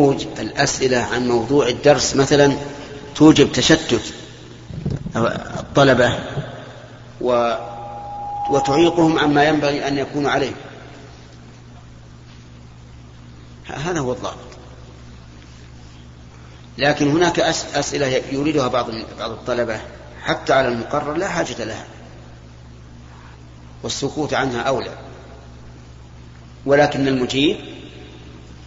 الأسئلة عن موضوع الدرس مثلا توجب تشتت الطلبة و وتعيقهم عما ينبغي أن يكونوا عليه. هذا هو الضابط. لكن هناك أسئلة يريدها بعض بعض الطلبة حتى على المقرر لا حاجة لها. والسكوت عنها أولى. ولكن المجيب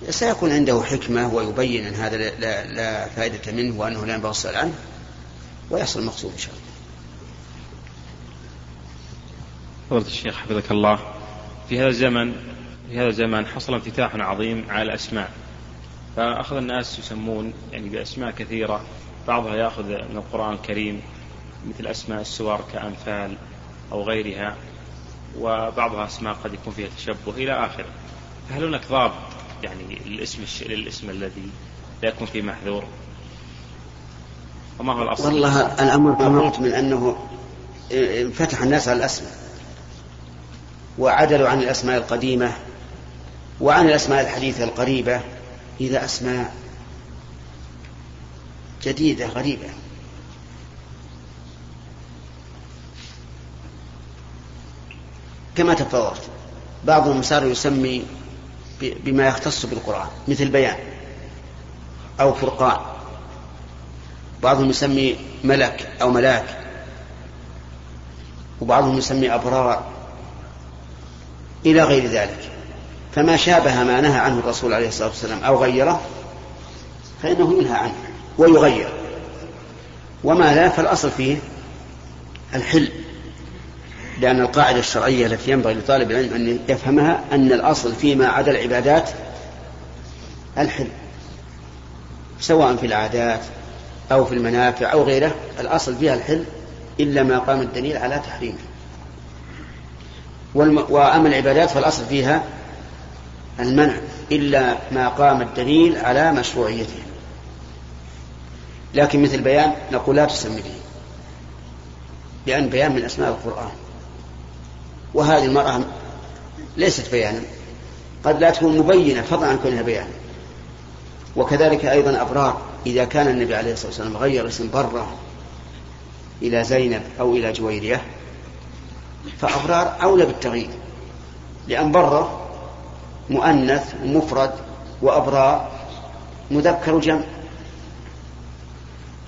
سيكون عنده حكمة ويبين أن هذا لا, لا فائدة منه وأنه لا ينبغي السؤال عنه ويحصل المقصود إن شاء الله. فضيلة الشيخ حفظك الله. في هذا الزمن في هذا الزمن حصل انفتاح عظيم على الأسماء. فأخذ الناس يسمون يعني بأسماء كثيرة بعضها يأخذ من القرآن الكريم مثل أسماء السور كأنفال أو غيرها وبعضها أسماء قد يكون فيها تشبه إلى آخره. فهل هناك ضابط يعني للاسم للاسم الذي لا يكون فيه محذور. وما هو الأصل؟ والله الأمر كما من أنه انفتح الناس على الأسماء وعدلوا عن الأسماء القديمة وعن الأسماء الحديثة القريبة إلى أسماء جديدة غريبة. كما تفضلت بعضهم صار يسمي بما يختص بالقرآن مثل بيان أو فرقان. بعضهم يسمي ملك أو ملاك وبعضهم يسمي أبرار إلى غير ذلك. فما شابه ما نهى عنه الرسول عليه الصلاة والسلام أو غيره فإنه ينهى عنه ويغير. وما لا فالأصل فيه الحل. لأن القاعدة الشرعية التي ينبغي لطالب العلم أن يفهمها أن الأصل فيما عدا العبادات الحل سواء في العادات أو في المنافع أو غيره الأصل فيها الحل إلا ما قام الدليل على تحريمه. وأما العبادات فالأصل فيها المنع إلا ما قام الدليل على مشروعيته. لكن مثل بيان نقول لا تسمي به لأن بيان من أسماء القرآن. وهذه المرأة ليست بيانا. قد لا تكون مبينة فضلا عن كونها بيانا. وكذلك أيضا أبرار. إذا كان النبي عليه الصلاة والسلام غير اسم برة إلى زينب أو إلى جويرية فأبرار أولى بالتغيير. لأن برة مؤنث مفرد وأبرار مذكر جمع.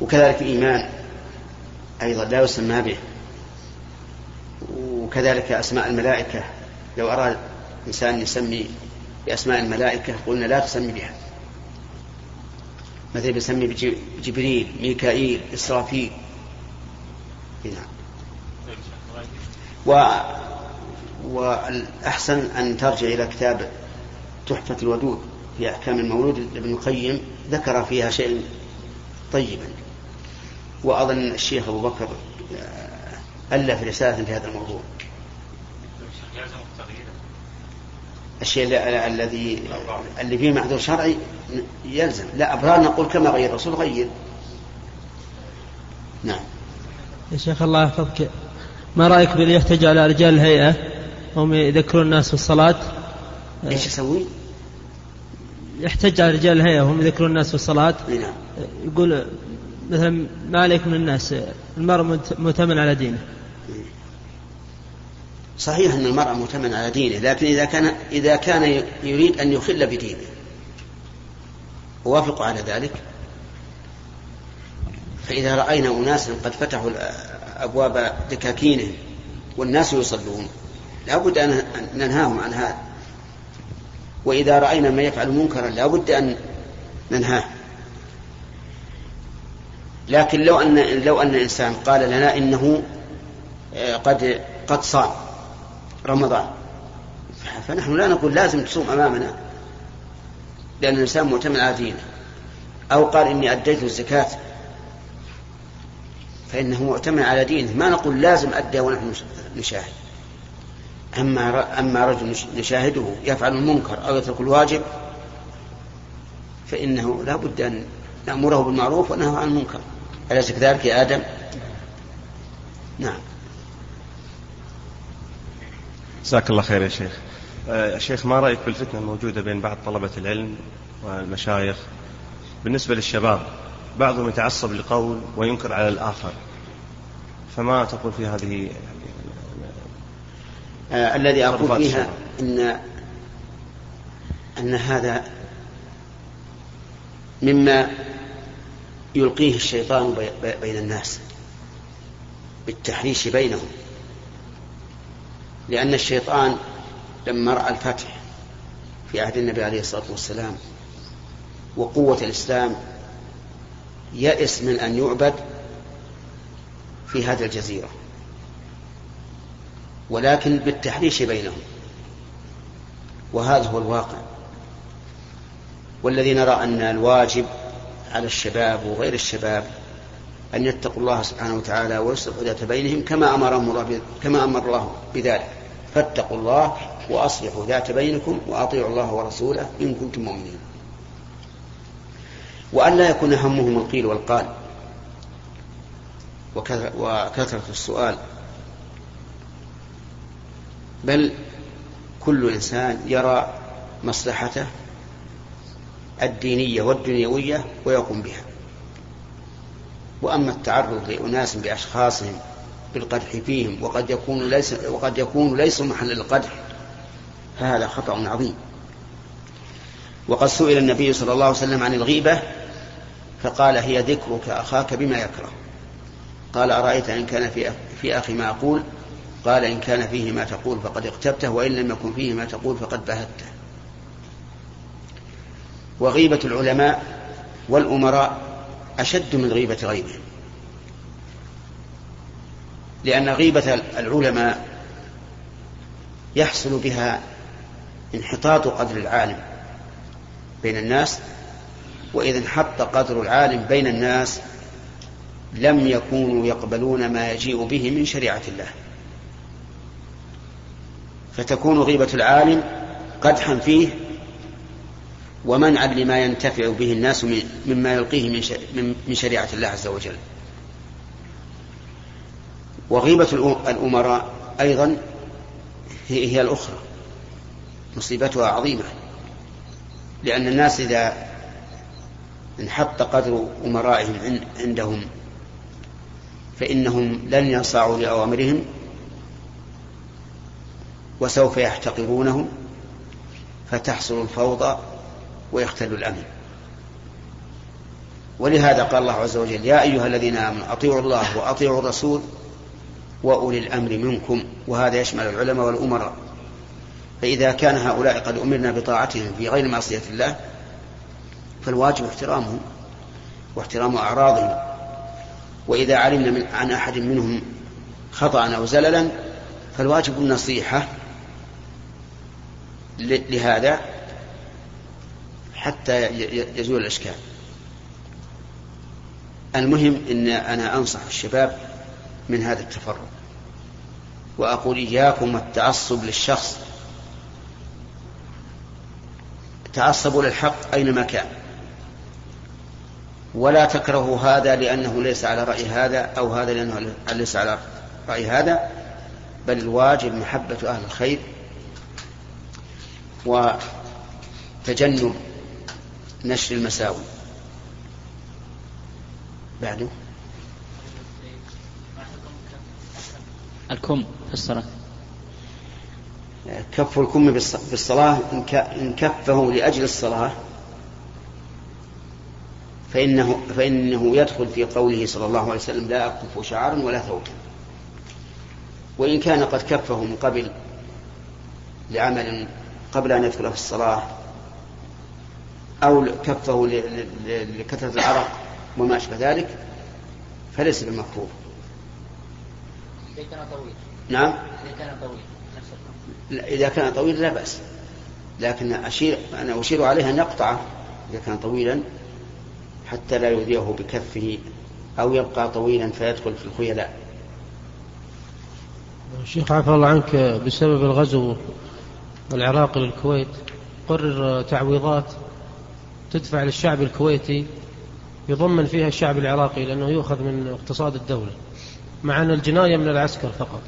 وكذلك إيمان أيضا لا يسمى به. وكذلك أسماء الملائكة. لو أراد إنسان يسمي بأسماء الملائكة قلنا لا تسمي بها. مثل بيسمي بجبريل ميكائيل إسرافيل. نعم. و والأحسن أن ترجع إلى كتاب تحفة الودود في أحكام المولود لابن القيم. ذكر فيها شيء طيبا. وأظن الشيخ أبو بكر ألف رسالة في هذا الموضوع. الشيء الذي اللي فيه معذور شرعي يلزم. لا أبرار نقول كما غير الرسول غير. نعم. يا شيخ الله يحفظك. ما رأيك باللي يحتج على رجال الهيئة؟ هم يذكرون الناس في الصلاة. إيش يسوي؟ يحتج على رجال الهيئة وهم يذكرون الناس في الصلاة. نعم. يقول مثلا ما عليك من الناس المرء مؤتمن على دينه. صحيح أن المرء مؤتمن على دينه لكن إذا كان إذا كان يريد أن يخل بدينه. وافق على ذلك؟ فإذا رأينا أناسا قد فتحوا أبواب دكاكينهم والناس يصلون لا بد أن ننهاهم عن هذا. وإذا رأينا ما يفعل منكرا لا بد أن ننهاه. لكن لو أن لو أن إنسان قال لنا إنه آه، قد قد صام رمضان فنحن لا نقول لازم تصوم أمامنا لأن الإنسان مؤتمن على دينه أو قال إني أديت الزكاة فإنه مؤتمن على دينه ما نقول لازم أدى ونحن نشاهد. أما أما رجل نشاهده يفعل المنكر أو يترك الواجب فإنه لا بد أن نأمره بالمعروف ونهى عن المنكر. أليس كذلك يا آدم؟ نعم جزاك الله خير يا شيخ. آه، شيخ ما رأيك بالفتنة الموجودة بين بعض طلبة العلم والمشايخ بالنسبة للشباب بعضهم يتعصب لقول وينكر على الآخر فما تقول في هذه آه الذي أقول فيها أن أن هذا مما يلقيه الشيطان بين الناس بالتحريش بينهم. لأن الشيطان لما رأى الفتح في عهد النبي عليه الصلاة والسلام وقوة الإسلام يأس من أن يعبد في هذه الجزيرة. ولكن بالتحريش بينهم. وهذا هو الواقع. والذي نرى أن الواجب على الشباب وغير الشباب أن يتقوا الله سبحانه وتعالى ويصلحوا ذات بينهم كما أمرهم الله كما أمر الله بذلك. فاتقوا الله وأصلحوا ذات بينكم وأطيعوا الله ورسوله إن كنتم مؤمنين. وأن لا يكون همهم القيل والقال. وكثرة السؤال. بل كل إنسان يرى مصلحته الدينية والدنيوية ويقوم بها. وأما التعرض لأناس بأشخاصهم بالقدح فيهم وقد يكون ليس وقد يكون ليس محل القدح فهذا خطأ عظيم. وقد سئل النبي صلى الله عليه وسلم عن الغيبة فقال هي ذكرك أخاك بما يكره. قال أرأيت إن كان في في أخي ما أقول؟ قال إن كان فيه ما تقول فقد اغتبته وإن لم يكن فيه ما تقول فقد بهته. وغيبة العلماء والأمراء أشد من غيبة غيرهم. لأن غيبة العلماء يحصل بها انحطاط قدر العالم بين الناس وإذا انحط قدر العالم بين الناس لم يكونوا يقبلون ما يجيء به من شريعة الله. فتكون غيبة العالم قدحا فيه ومنعا لما ينتفع به الناس مما يلقيه من شريعة الله عز وجل. وغيبة الأمراء أيضا هي الأخرى مصيبتها عظيمة لأن الناس إذا انحط قدر أمرائهم عندهم فإنهم لن ينصاعوا لأوامرهم وسوف يحتقرونهم فتحصل الفوضى ويختل الأمن. ولهذا قال الله عز وجل يا أيها الذين آمنوا أطيعوا الله وأطيعوا الرسول وأولي الأمر منكم. وهذا يشمل العلماء والأمراء. فإذا كان هؤلاء قد أمرنا بطاعتهم في غير معصية الله فالواجب احترامهم واحترام أعراضهم. وإذا علمنا من عن أحد منهم خطأ أو زللا فالواجب النصيحة لهذا حتى يزول الإشكال. المهم أن أنا أنصح الشباب من هذا التفرق وأقول إياكم التعصب للشخص. تعصبوا للحق أينما كان. ولا تكرهوا هذا لأنه ليس على رأي هذا أو هذا لأنه ليس على رأي هذا بل الواجب محبة أهل الخير وتجنب نشر المساوي بعده. الكم في الصلاة. كف الكم بالصلاة إن كفه لأجل الصلاة فإنه, فإنه يدخل في قوله صلى الله عليه وسلم لا أكف شعرا ولا ثوبا وإن كان قد كفه من قبل لعمل قبل أن يدخل في الصلاة أو كفه لكثرة العرق وما أشبه ذلك فليس بمكروه إذا كان طويل. نعم؟ إذا كان طويل لا إذا كان طويلا لا بأس. لكن أشير أنا أشير عليه أن يقطعه إذا كان طويلا حتى لا يؤذيه بكفه أو يبقى طويلا فيدخل في الخيلاء. الشيخ عفى الله عنك بسبب الغزو العراقي للكويت قرر تعويضات. تدفع للشعب الكويتي يضمن فيها الشعب العراقي لأنه يؤخذ من اقتصاد الدولة مع أن الجناية من العسكر فقط.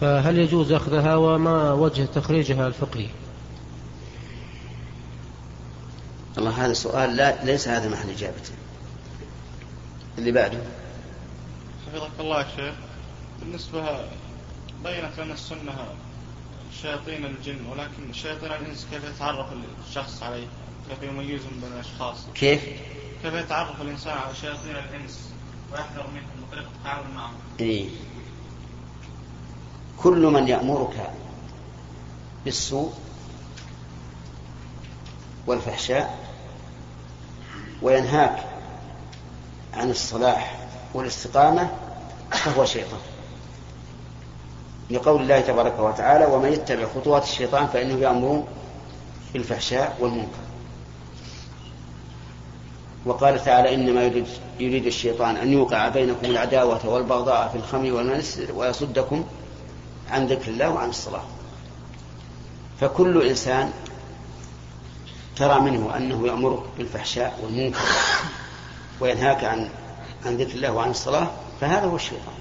فهل يجوز أخذها وما وجه تخريجها الفقهي؟ الله هذا سؤال لا ليس هذا محل إجابته. اللي بعده. حفظك الله يا شيخ. بالنسبة بينت لنا السنة شياطين الجن ولكن شياطين الإنس كيف يتعرف الشخص عليه؟ يميزهم بين الأشخاص كيف؟ كيف يتعرف الإنسان على شياطين الإنس ويحذر منهم وطريقة التعامل معهم إيه؟ كل من يأمرك بالسوء والفحشاء وينهاك عن الصلاح والاستقامة فهو شيطان لقول الله تبارك وتعالى ومن يتبع خطوات الشيطان فإنه يأمر بالفحشاء والمنكر وقال تعالى إنما يريد, يريد الشيطان أن يوقع بينكم العداوة والبغضاء في الخمر والميسر ويصدكم عن ذكر الله وعن الصلاة. فكل إنسان ترى منه أنه يأمرك بالفحشاء والمنكر وينهاك عن عن ذكر الله وعن الصلاة فهذا هو الشيطان.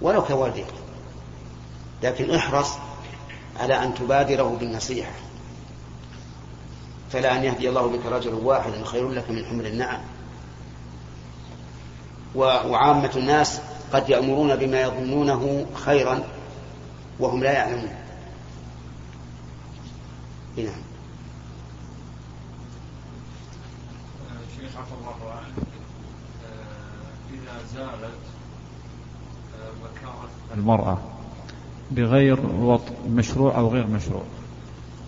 ولو كوالديك. لكن احرص على أن تبادره بالنصيحة. فلا أن يهدي الله بك رجلا واحدا خير لك من حمر النعم. وعامة الناس قد يأمرون بما يظنونه خيرا وهم لا يعلمون. نعم. شيخ عفى الله عنك إذا زالت وكالة المرأة بغير وطء مشروع أو غير مشروع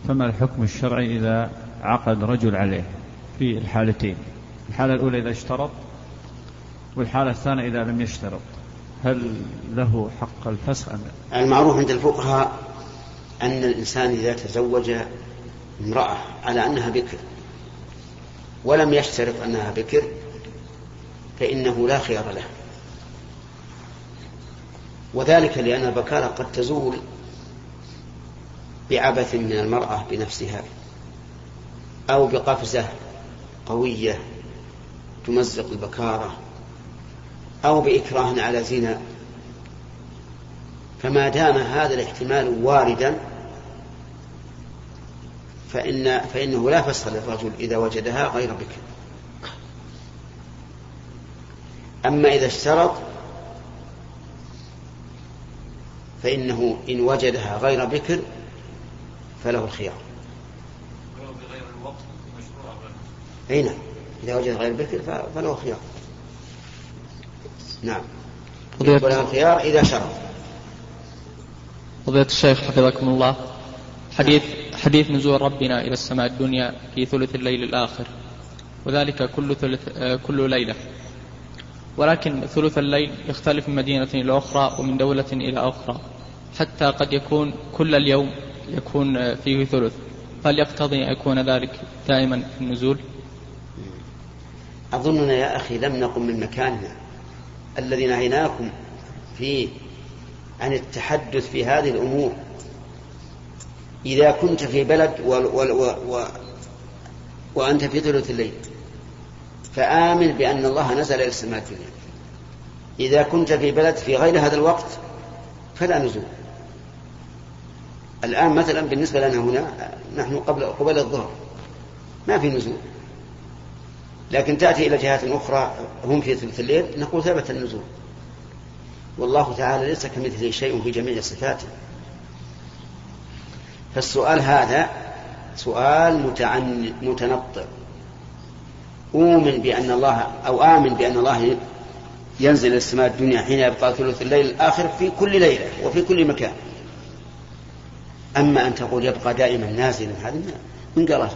فما الحكم الشرعي إذا عقد رجل عليه في الحالتين. الحالة الأولى إذا اشترط والحالة الثانية إذا لم يشترط. هل له حق الفسخ أم لا؟ المعروف عند الفقهاء أن الإنسان إذا تزوج امرأة على أنها بكر ولم يشترط أنها بكر فإنه لا خيار له. وذلك لأن البكارة قد تزول بعبث من المرأة بنفسها. أو بقفزة قوية تمزق البكارة أو بإكراه على زنا. فما دام هذا الاحتمال واردا فإن فإنه لا فسخ للرجل إذا وجدها غير بكر. أما إذا اشترط فإنه إن وجدها غير بكر فله الخيار. أي نعم. إذا وجد غير بكر فله خيار. نعم. وله الخيار إذا شرط فضيلة الشيخ حفظكم الله. حديث حديث نزول ربنا إلى السماء الدنيا في ثلث الليل الآخر. وذلك كل ثلث كل ليلة. ولكن ثلث الليل يختلف من مدينة إلى أخرى ومن دولة إلى أخرى. حتى قد يكون كل اليوم يكون فيه ثلث. هل يقتضي أن يكون ذلك دائما في النزول. أظننا يا أخي لم نقم من مكاننا الذي نهيناكم فيه عن التحدث في هذه الأمور. إذا كنت في بلد و و و و وأنت في ثلث الليل فآمن بأن الله نزل إلى السماء الدنيا إذا كنت في بلد في غير هذا الوقت فلا نزول. الآن مثلا بالنسبة لنا هنا نحن قبل قبل الظهر ما في نزول. لكن تأتي إلى جهات أخرى هم في ثلث الليل نقول ثبت النزول. والله تعالى ليس كمثله شيء في جميع صفاته. فالسؤال هذا سؤال متنطع أؤمن بأن الله أو آمن بأن الله ينزل إلى السماء الدنيا حين يبقى ثلث الليل الآخر في كل ليلة وفي كل مكان. أما أن تقول يبقى دائما نازلا هذا من قال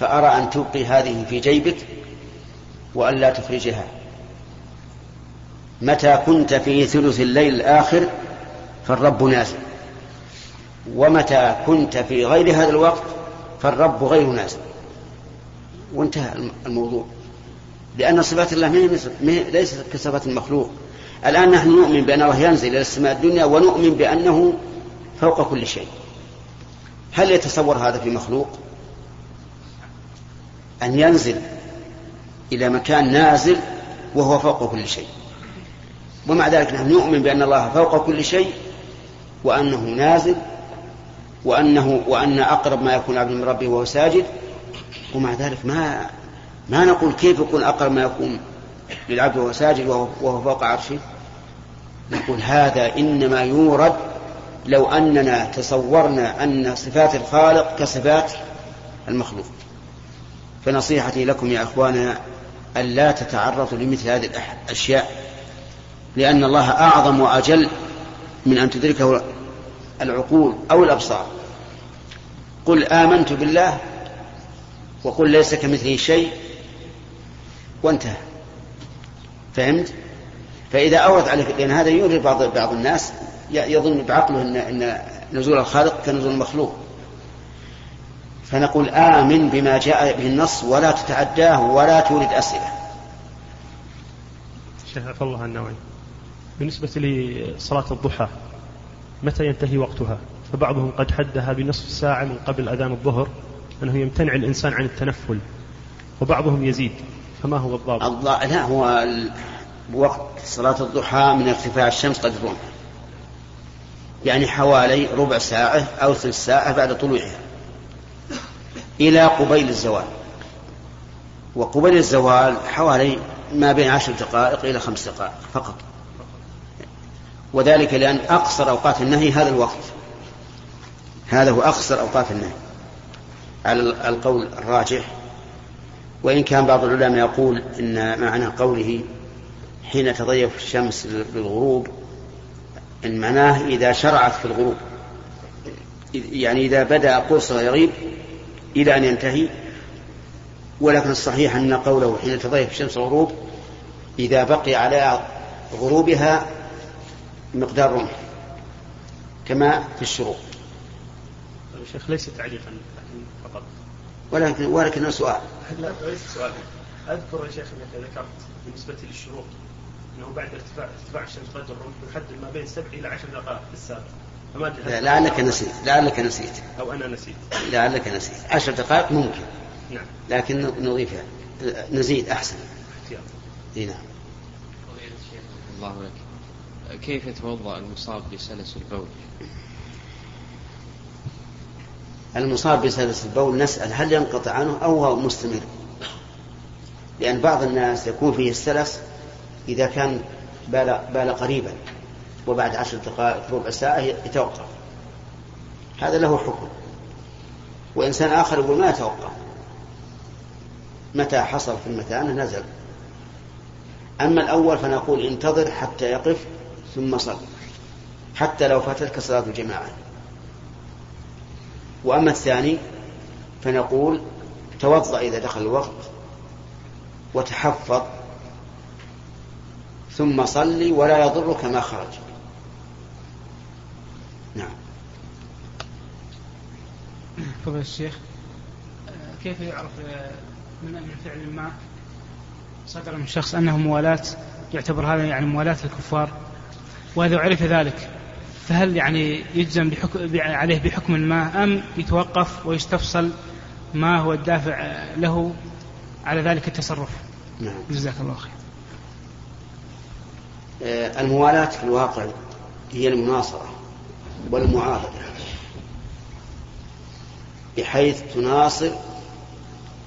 فأرى أن تبقي هذه في جيبك وأن لا تخرجها متى كنت في ثلث الليل الآخر فالرب نازل. ومتى كنت في غير هذا الوقت فالرب غير نازل. وانتهى الموضوع. لأن صفات الله ليست كصفات المخلوق. الآن نحن نؤمن بأن الله ينزل إلى السماء الدنيا ونؤمن بأنه فوق كل شيء. هل يتصور هذا في مخلوق؟ أن ينزل إلى مكان نازل وهو فوق كل شيء. ومع ذلك نحن نؤمن بأن الله فوق كل شيء وأنه نازل وأنه وأن أقرب ما يكون العبد من ربه وهو ساجد. ومع ذلك ما ما نقول كيف يكون أقرب ما يكون للعبد وهو ساجد وهو فوق عرشه. نقول هذا إنما يورد لو أننا تصورنا أن صفات الخالق كصفات المخلوق. فنصيحتي لكم يا أخوانا أن لا تتعرضوا لمثل هذه الأشياء لأن الله أعظم وأجل من أن تدركه العقول أو الأبصار. قل آمنت بالله وقل ليس كمثله شيء وانتهى. فهمت؟ فإذا أورد عليك لأن هذا يورد بعض بعض الناس يظن بعقله أن أن نزول الخالق كنزول المخلوق فنقول آمن بما جاء به النص ولا تتعداه ولا تورد أسئلة. شيخ عفى الله النووي بالنسبة لصلاة الضحى متى ينتهي وقتها؟ فبعضهم قد حدها بنصف ساعة من قبل أذان الظهر أنه يمتنع الإنسان عن التنفل وبعضهم يزيد. فما هو الضابط؟ الله لا هو وقت صلاة الضحى من ارتفاع الشمس قد الرمح يعني حوالي ربع ساعة أو ثلث ساعة بعد طلوعها. إلى قبيل الزوال. وقبيل الزوال حوالي ما بين عشر دقائق إلى خمس دقائق فقط. وذلك لأن أقصر أوقات النهي هذا الوقت. هذا هو أقصر أوقات النهي. على القول الراجح. وإن كان بعض العلماء يقول إن معنى قوله حين تضيف الشمس للغروب إن معناه إذا شرعت في الغروب. يعني إذا بدأ قرص يغيب إلى أن ينتهي. ولكن الصحيح أن قوله حين تضيف الشمس الغروب إذا بقي على غروبها مقدار رمح كما في الشروق. شيخ ليس تعليقا فقط. ولكن ولكن سؤال. لا ليس سؤال. أذكر يا شيخ أنك ذكرت بالنسبة للشروق إنه بعد ارتفاع ارتفاع الشمس قدر الرمح يحدد ما بين سبع إلى عشر دقائق في السابق. لعلك نسيت لعلك نسيت. أو أنا نسيت. لعلك نسيت. عشر دقائق ممكن. نعم. لكن نضيفها نزيد أحسن. احتياط. إي نعم. الله لك. كيف يتوضأ المصاب بسلس البول؟ المصاب بسلس البول نسأل هل ينقطع عنه أو هو مستمر؟ لأن بعض الناس يكون فيه السلس إذا كان بال, بال قريبا. وبعد عشر دقائق ربع ساعة يتوقف. هذا له حكم. وإنسان آخر يقول ما يتوقف. متى حصل في المثانة؟ نزل. أما الأول فنقول انتظر حتى يقف ثم صل حتى لو فاتتك صلاة الجماعة. وأما الثاني فنقول توضأ إذا دخل الوقت وتحفظ ثم صلي ولا يضرك ما خرج. نعم. فضل الشيخ كيف يعرف من فعل ما صدر من شخص أنه موالاة يعتبر هذا يعني موالاة الكفار وإذا عرف ذلك. فهل يعني يجزم بحكم عليه بحكم ما أم يتوقف ويستفصل ما هو الدافع له على ذلك التصرف؟ نعم. جزاك الله خير. آه، الموالاة في الواقع هي المناصرة. والمعاهدة بحيث تناصر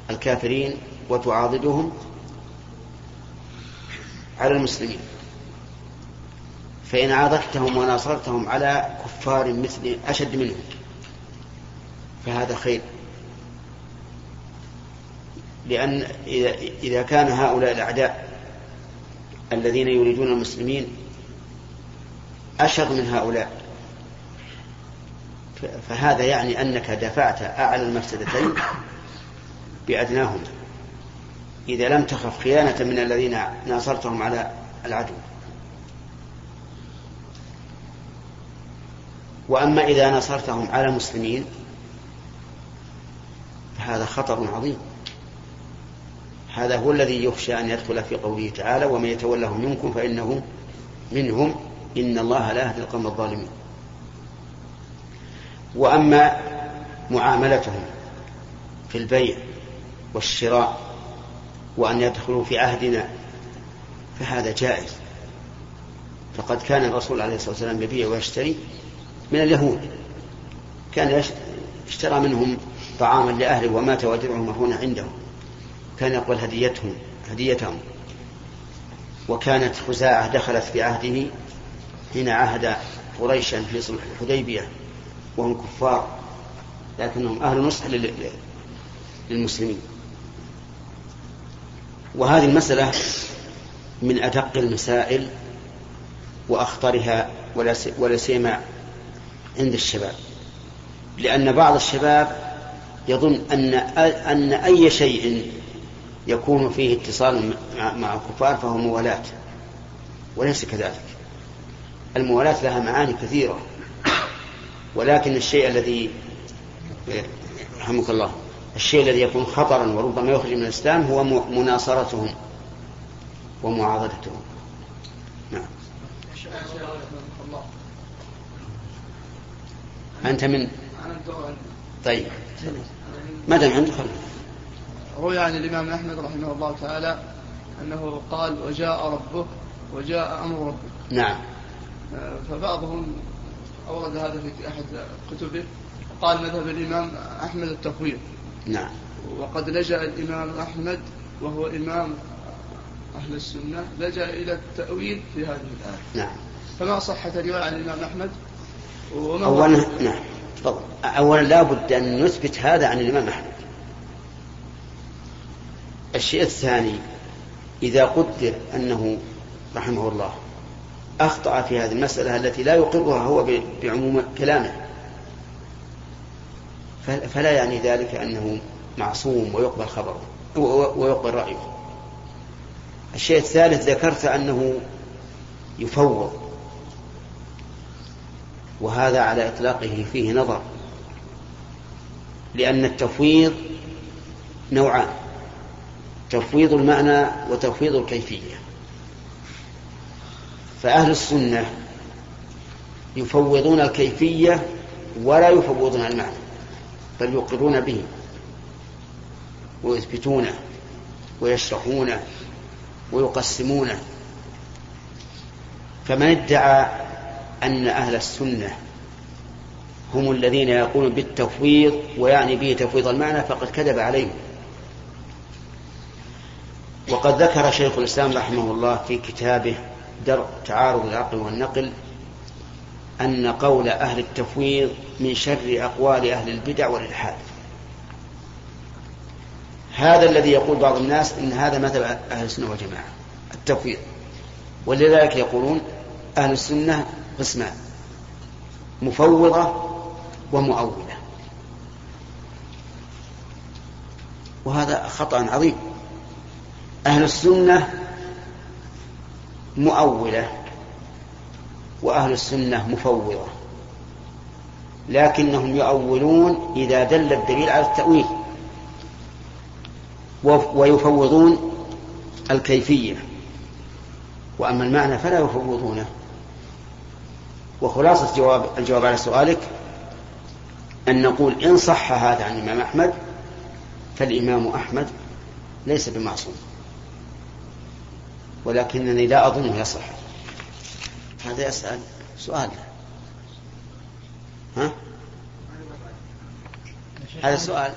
الكافرين وتعاضدهم على المسلمين. فإن عاضدتهم وناصرتهم على كفار مثل أشد منهم فهذا خير. لأن إذا كان هؤلاء الأعداء الذين يريدون المسلمين أشر من هؤلاء فهذا يعني أنك دفعت أعلى المفسدتين بأدناهما. إذا لم تخف خيانة من الذين ناصرتهم على العدو. وأما إذا نصرتهم على المسلمين فهذا خطر عظيم. هذا هو الذي يخشى أن يدخل في قوله تعالى ومن يتولهم منكم فإنه منهم إن الله لا يهدي القوم الظالمين. وأما معاملتهم في البيع والشراء وأن يدخلوا في عهدنا فهذا جائز. فقد كان الرسول عليه الصلاة والسلام يبيع ويشتري من اليهود. كان اشترى منهم طعاما لأهله ومات ودرعه مرهون عنده. كان يقبل هديتهم هديتهم. وكانت خزاعة دخلت في عهده حين عهد قريشا في صلح الحديبية. وهم كفار لكنهم أهل نصح لل- للمسلمين. وهذه المسألة من أدق المسائل وأخطرها ولا سيما عند الشباب. لأن بعض الشباب يظن أن أن أي شيء يكون فيه اتصال مع الكفار فهو موالاة وليس كذلك. الموالاة لها معاني كثيرة. ولكن الشيء الذي رحمك الله الشيء الذي يكون خطرا وربما يخرج من الإسلام هو مناصرتهم ومعاضدتهم. نعم. أنت من؟ طيب. ما دام عندك. روي عن الإمام أحمد رحمه الله تعالى أنه قال وجاء ربه وجاء أمر ربه نعم. فبعضهم أورد هذا في أحد كتبه قال مذهب الإمام أحمد التفويض. نعم. وقد لجأ الإمام أحمد وهو إمام أهل السنة لجأ إلى التأويل في هذه الآية. نعم. فما صحة الرواية عن الإمام أحمد؟ وما أولا نعم. تفضل. أولا لابد أن نثبت هذا عن الإمام أحمد. الشيء الثاني إذا قدر أنه رحمه الله أخطأ في هذه المسألة التي لا يقرها هو بعموم كلامه. فل- فلا يعني ذلك أنه معصوم ويقبل خبره ويقبل رأيه. الشيء الثالث ذكرت أنه يفوض. وهذا على إطلاقه فيه نظر. لأن التفويض نوعان تفويض المعنى وتفويض الكيفية. فأهل السنة يفوضون الكيفية ولا يفوضون المعنى بل يقرون به ويثبتونه ويشرحونه ويقسمونه فمن ادعى أن أهل السنة هم الذين يقولون بالتفويض ويعني به تفويض المعنى فقد كذب عليهم. وقد ذكر شيخ الإسلام رحمه الله في كتابه درء تعارض العقل والنقل أن قول أهل التفويض من شر أقوال أهل البدع والإلحاد. هذا الذي يقول بعض الناس إن هذا مذهب أهل السنة والجماعة التفويض. ولذلك يقولون أهل السنة قسمان مفوضة ومؤولة. وهذا خطأ عظيم. أهل السنة مؤولة وأهل السنة مفوضة لكنهم يؤولون إذا دل الدليل على التأويل ويفوضون الكيفية. وأما المعنى فلا يفوضونه. وخلاصة جواب الجواب على سؤالك أن نقول إن صح هذا عن الإمام أحمد فالإمام أحمد ليس بمعصوم. ولكنني لا أظنه يصح هذا يسأل سؤال. ها؟ هذا سؤال.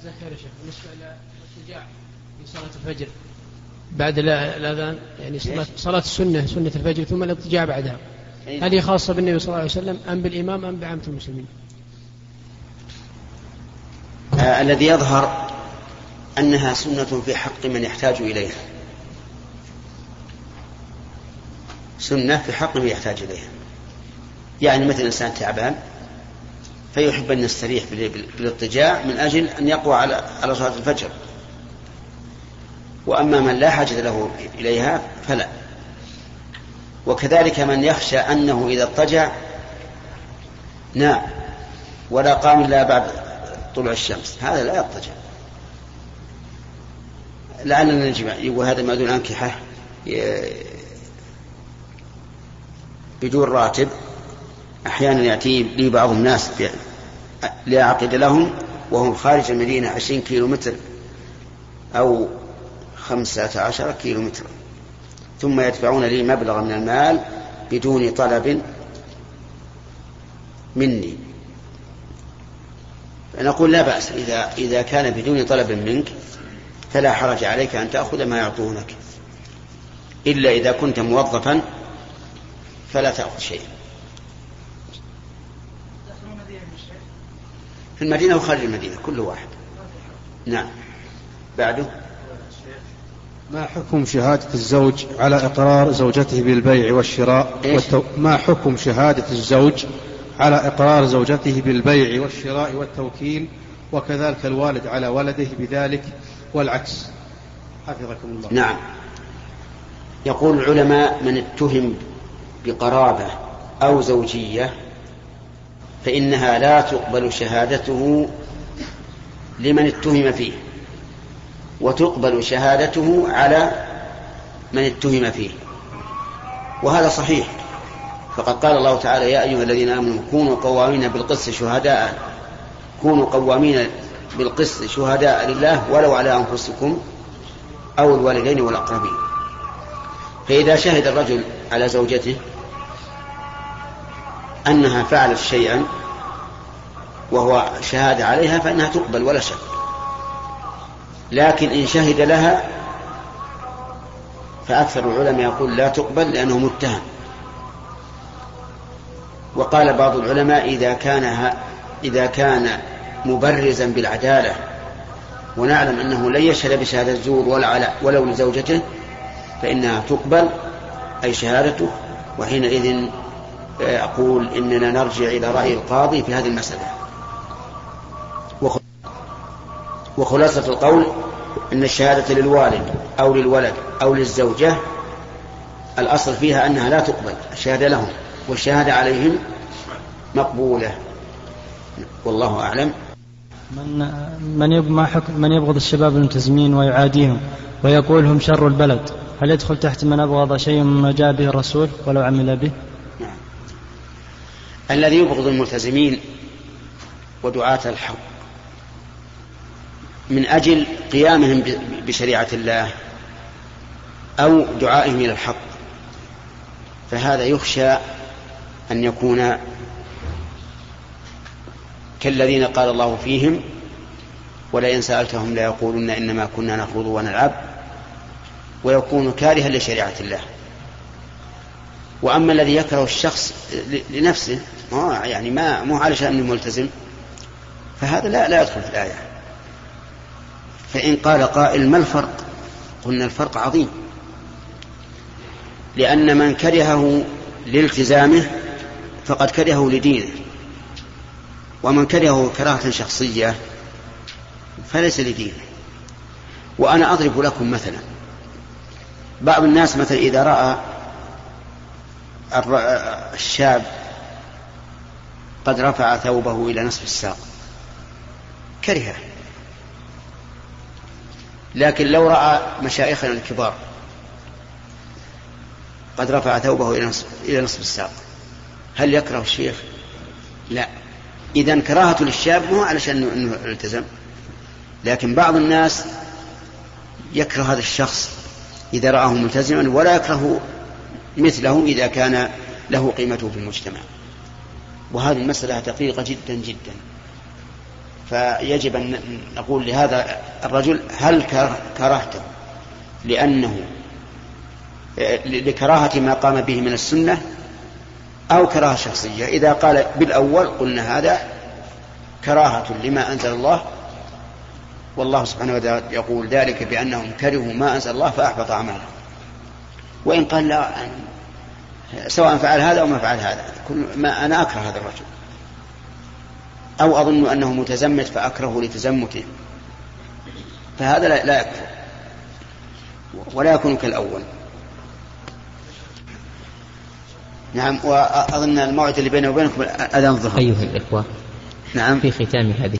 جزاك خير يا شيخ للارتجاع في صلاه الفجر بعد الاذان يعني صلاة صلاه السنة سنة الفجر ثم الارتجاع بعدها. هل هي خاصة بالنبي صلى الله عليه وسلم أم بالإمام أم بعامة المسلمين؟ آه الذي يظهر أنها سنة في حق من يحتاج إليها. سنة في حق من يحتاج إليها. يعني مثل إنسان تعبان فيحب أن يستريح بال- بالاضطجاع من أجل أن يقوى على على صلاة الفجر. وأما من لا حاجة له إليها فلا. وكذلك من يخشى أنه إذا اضطجع نام ولا قام إلا بعد طلوع الشمس. هذا لا يضطجع. لعلنا نجمع. وهذا ما دون أنكحة بدون راتب أحيانا يأتي لي بعض الناس لأعقد لهم وهم خارج المدينة عشرين كيلو متر أو خمسة عشر كيلو متر ثم يدفعون لي مبلغ من المال بدون طلب مني. نقول لا بأس إذا إذا كان بدون طلب منك فلا حرج عليك أن تأخذ ما يعطونك. إلا إذا كنت موظفا فلا تأخذ شيئا في المدينة وخارج المدينة كل واحد. نعم. بعده. ما حكم شهادة الزوج على إقرار زوجته بالبيع والشراء والتو... ما حكم شهادة الزوج على إقرار زوجته بالبيع والشراء والتوكيل وكذلك الوالد على ولده بذلك والعكس؟ حفظكم الله. نعم. يقول العلماء من اتهم بقرابة أو زوجية فإنها لا تقبل شهادته لمن اتهم فيه وتقبل شهادته على من اتهم فيه. وهذا صحيح. فقد قال الله تعالى يا أيها الذين آمنوا كونوا قوامين بالقسط شهداء كونوا قوامين بالقسط شهداء لله ولو على أنفسكم أو الوالدين والأقربين. فإذا شهد الرجل على زوجته أنها فعلت شيئا وهو شهادة عليها فإنها تقبل ولا شك. لكن إن شهد لها فأكثر العلماء يقول لا تقبل لأنه متهم. وقال بعض العلماء إذا كان إذا كان مبرزا بالعدالة ونعلم أنه لن يشهد بشهادة الزور ولا على ولو لزوجته فإنها تقبل أي شهادته وحينئذ أقول إننا نرجع إلى رأي القاضي في هذه المسألة. وخلاصة القول أن الشهادة للوالد أو للولد أو للزوجة الأصل فيها أنها لا تقبل الشهادة لهم والشهادة عليهم مقبولة. والله أعلم. من من ما حكم من يبغض الشباب الملتزمين ويعاديهم ويقول هم شر البلد؟ هل يدخل تحت من أبغض شيء مما جاء به الرسول ولو عمل به؟ الذي يبغض الملتزمين ودعاة الحق من أجل قيامهم بشريعة الله أو دعائهم إلى الحق. فهذا يخشى أن يكون كالذين قال الله فيهم ولئن سألتهم ليقولن إنما كنا نخوض ونلعب ويكون كارها لشريعة الله. وأما الذي يكره الشخص لنفسه ما يعني ما مو علشان ملتزم فهذا لا لا يدخل في الآية. فإن قال قائل ما الفرق؟ قلنا الفرق عظيم. لأن من كرهه لالتزامه فقد كرهه لدينه. ومن كرهه كراهة شخصية فليس لدينه. وأنا أضرب لكم مثلا. بعض الناس مثلا إذا رأى الشاب قد رفع ثوبه إلى نصف الساق. كرهه. لكن لو رأى مشايخنا الكبار قد رفع ثوبه إلى نصف, إلى نصف الساق. هل يكره الشيخ؟ لا. إذا كراهة للشاب مو علشان أنه التزم. لكن بعض الناس يكره هذا الشخص إذا رآه ملتزما ولا يكره مثله إذا كان له قيمته في المجتمع. وهذه المسألة دقيقة جدا جدا. فيجب أن نقول لهذا الرجل هل كرهته؟ لأنه لكراهة ما قام به من السنة أو كراهة شخصية. إذا قال بالأول قلنا هذا كراهة لما أنزل الله والله سبحانه وتعالى يقول ذلك بأنهم كرهوا ما أنزل الله فأحبط أعمالهم. وإن قال لا سواء فعل هذا أو ما فعل هذا. ما أنا أكره هذا الرجل. أو أظن أنه متزمت فأكره لتزمته. فهذا لا, لا يكفر. ولا يكون كالأول. نعم وأظن الموعد اللي بيني وبينكم أذان الظهر. أيها الإخوة نعم. في ختام هذه